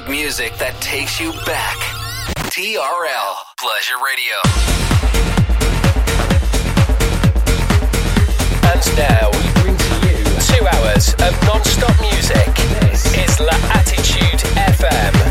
great music that takes you back. TRL Pleasure Radio. And now we bring to you two hours of non-stop music. This is La Attitude FM.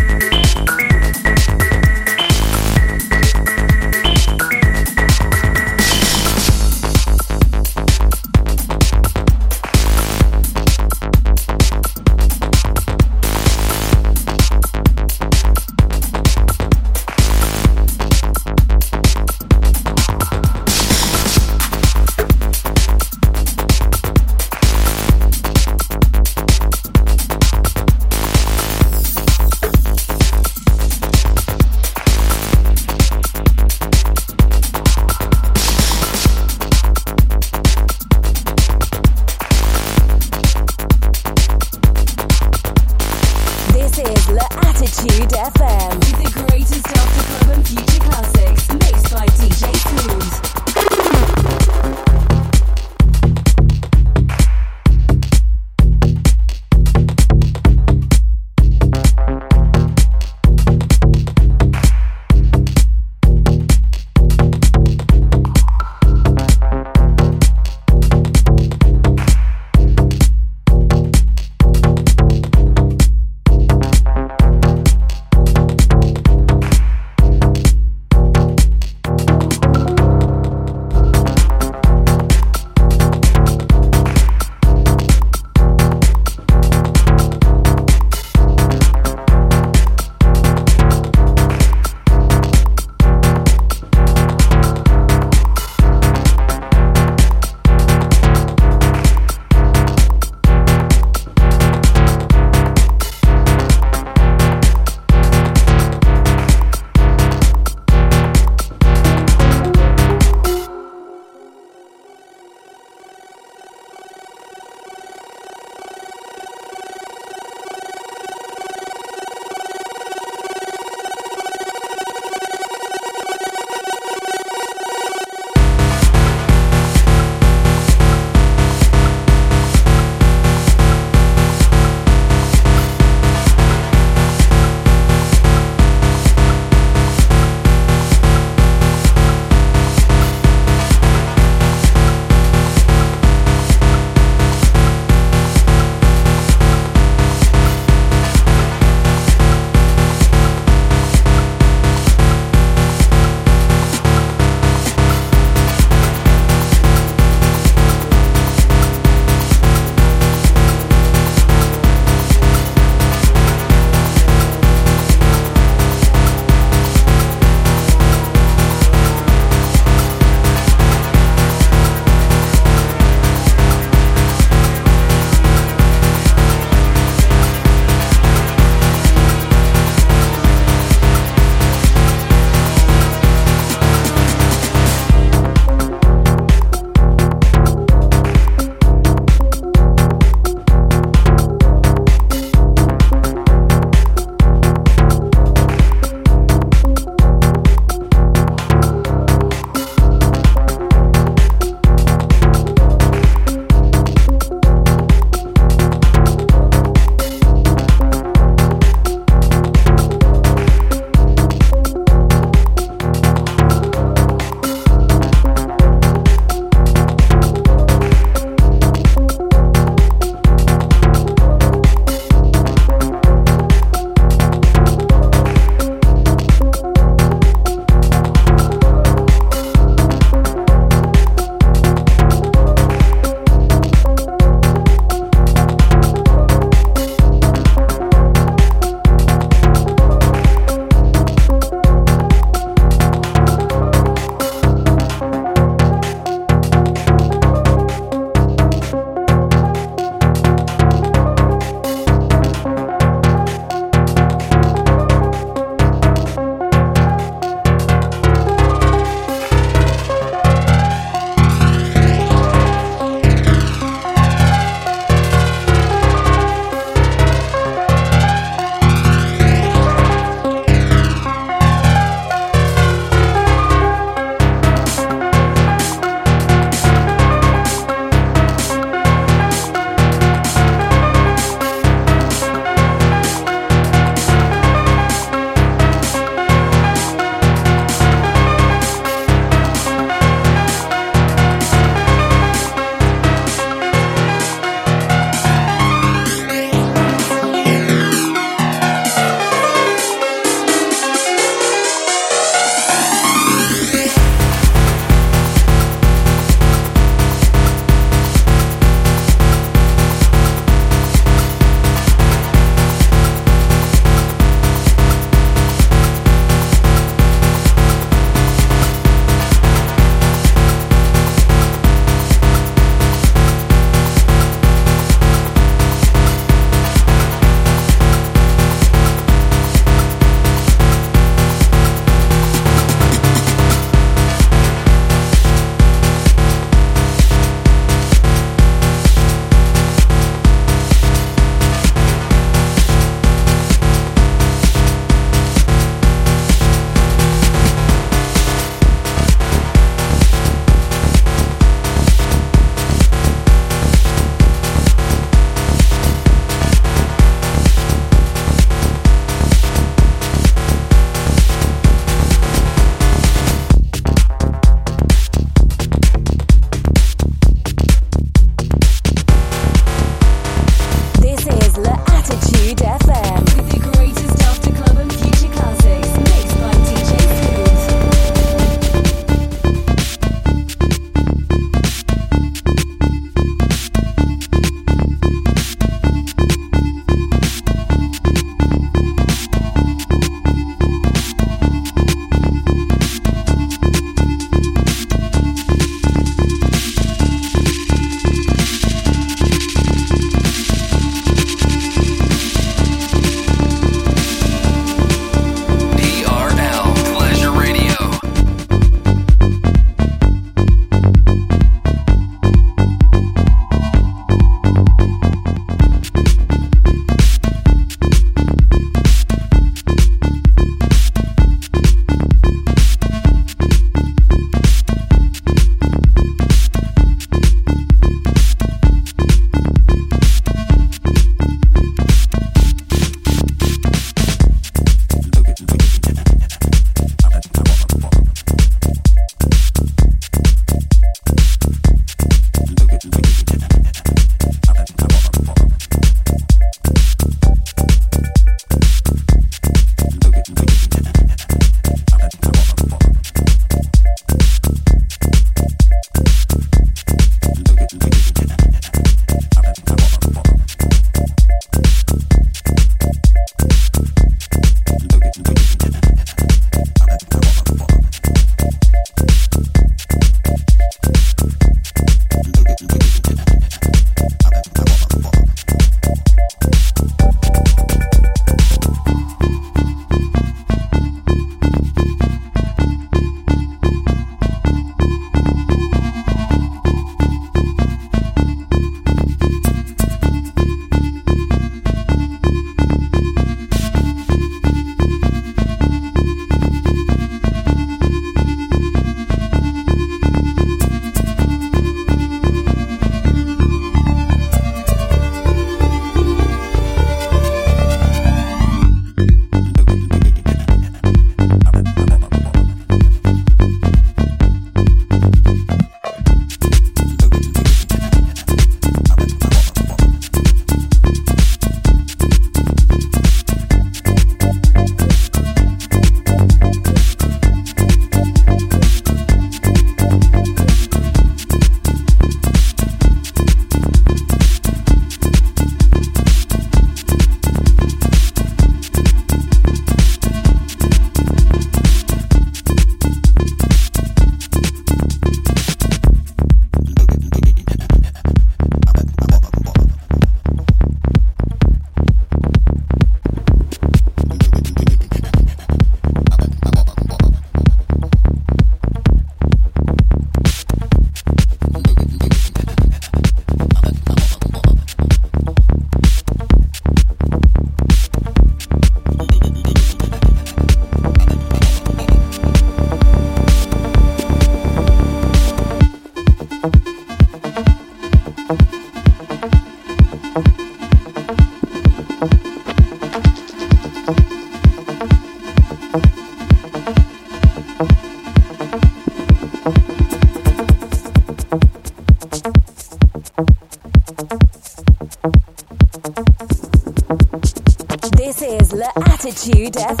Death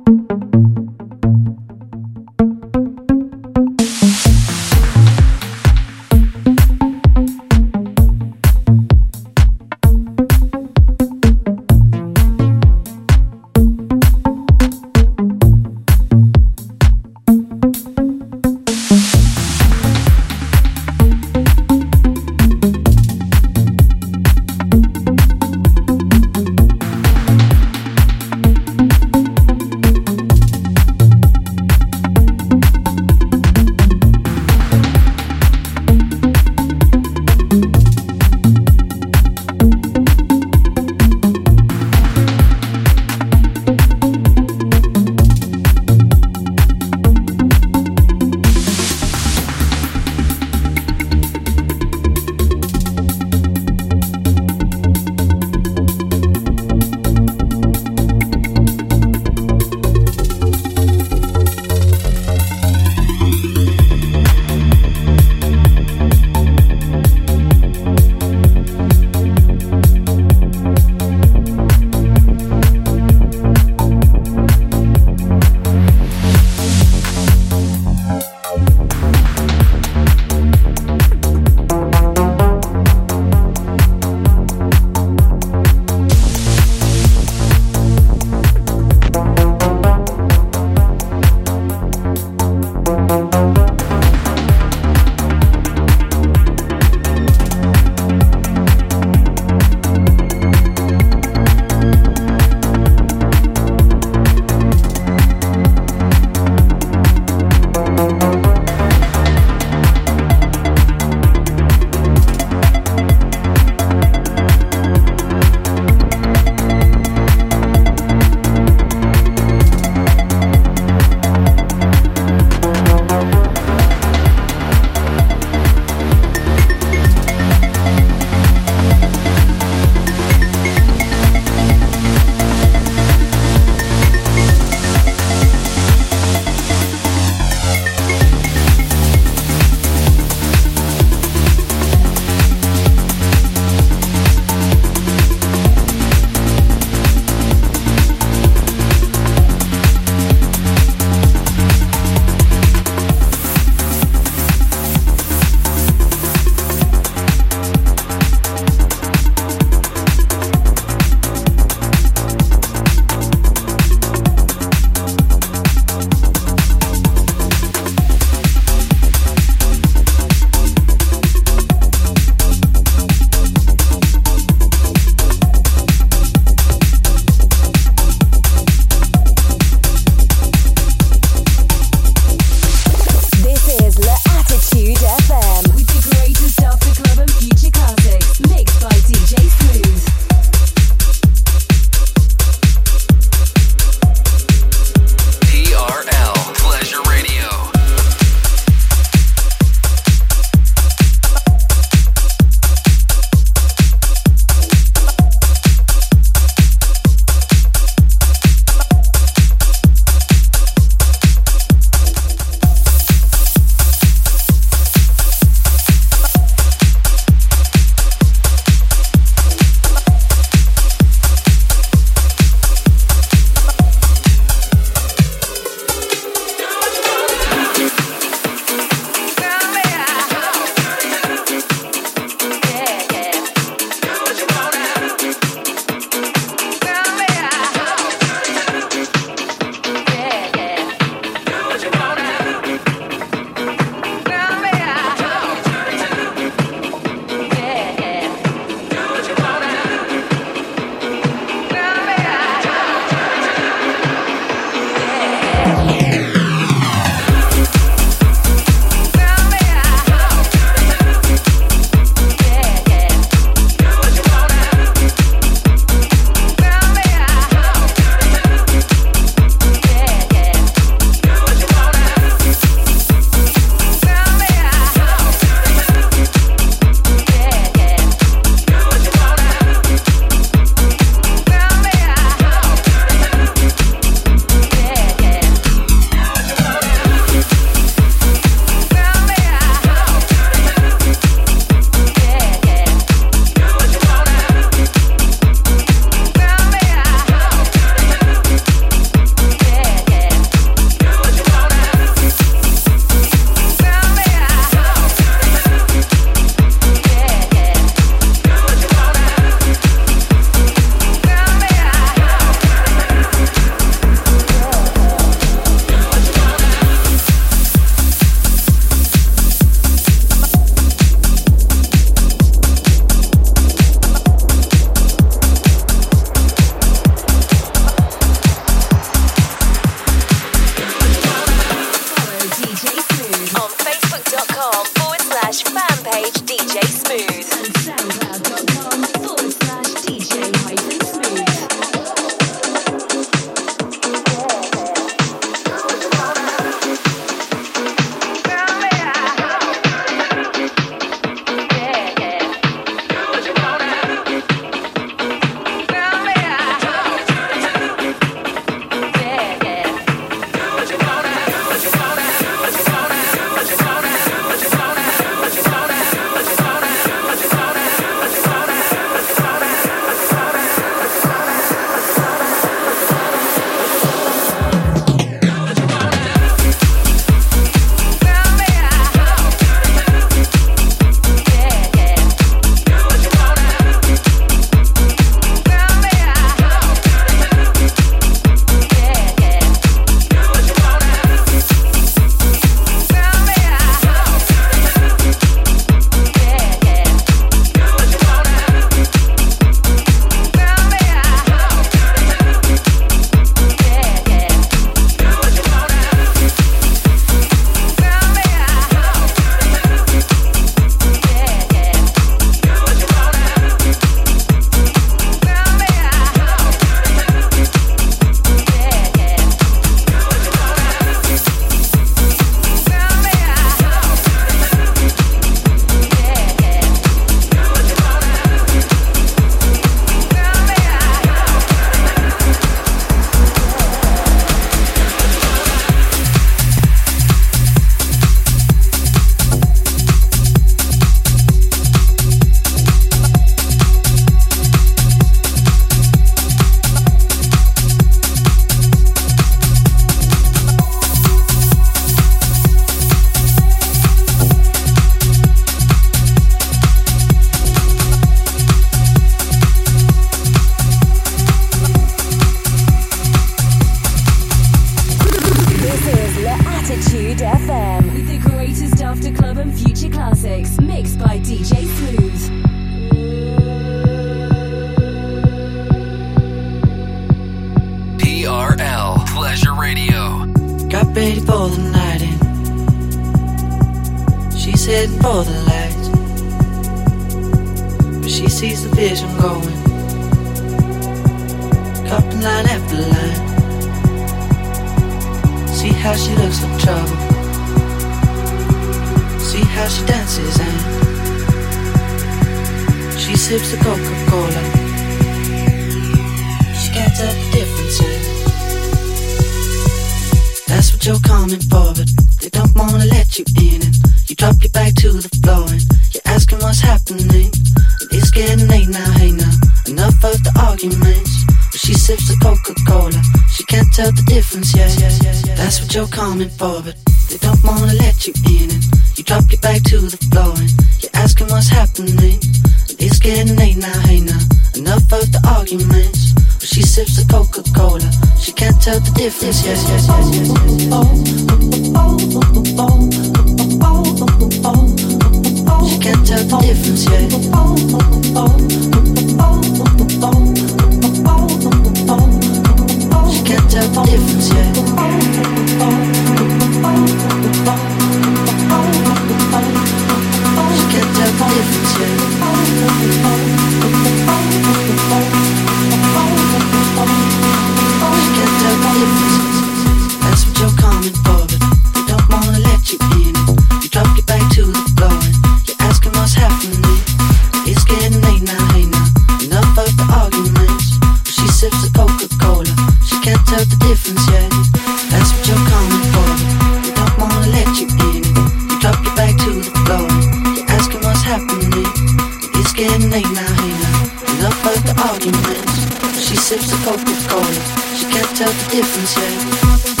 sips of coke with. She can't tell the difference yet.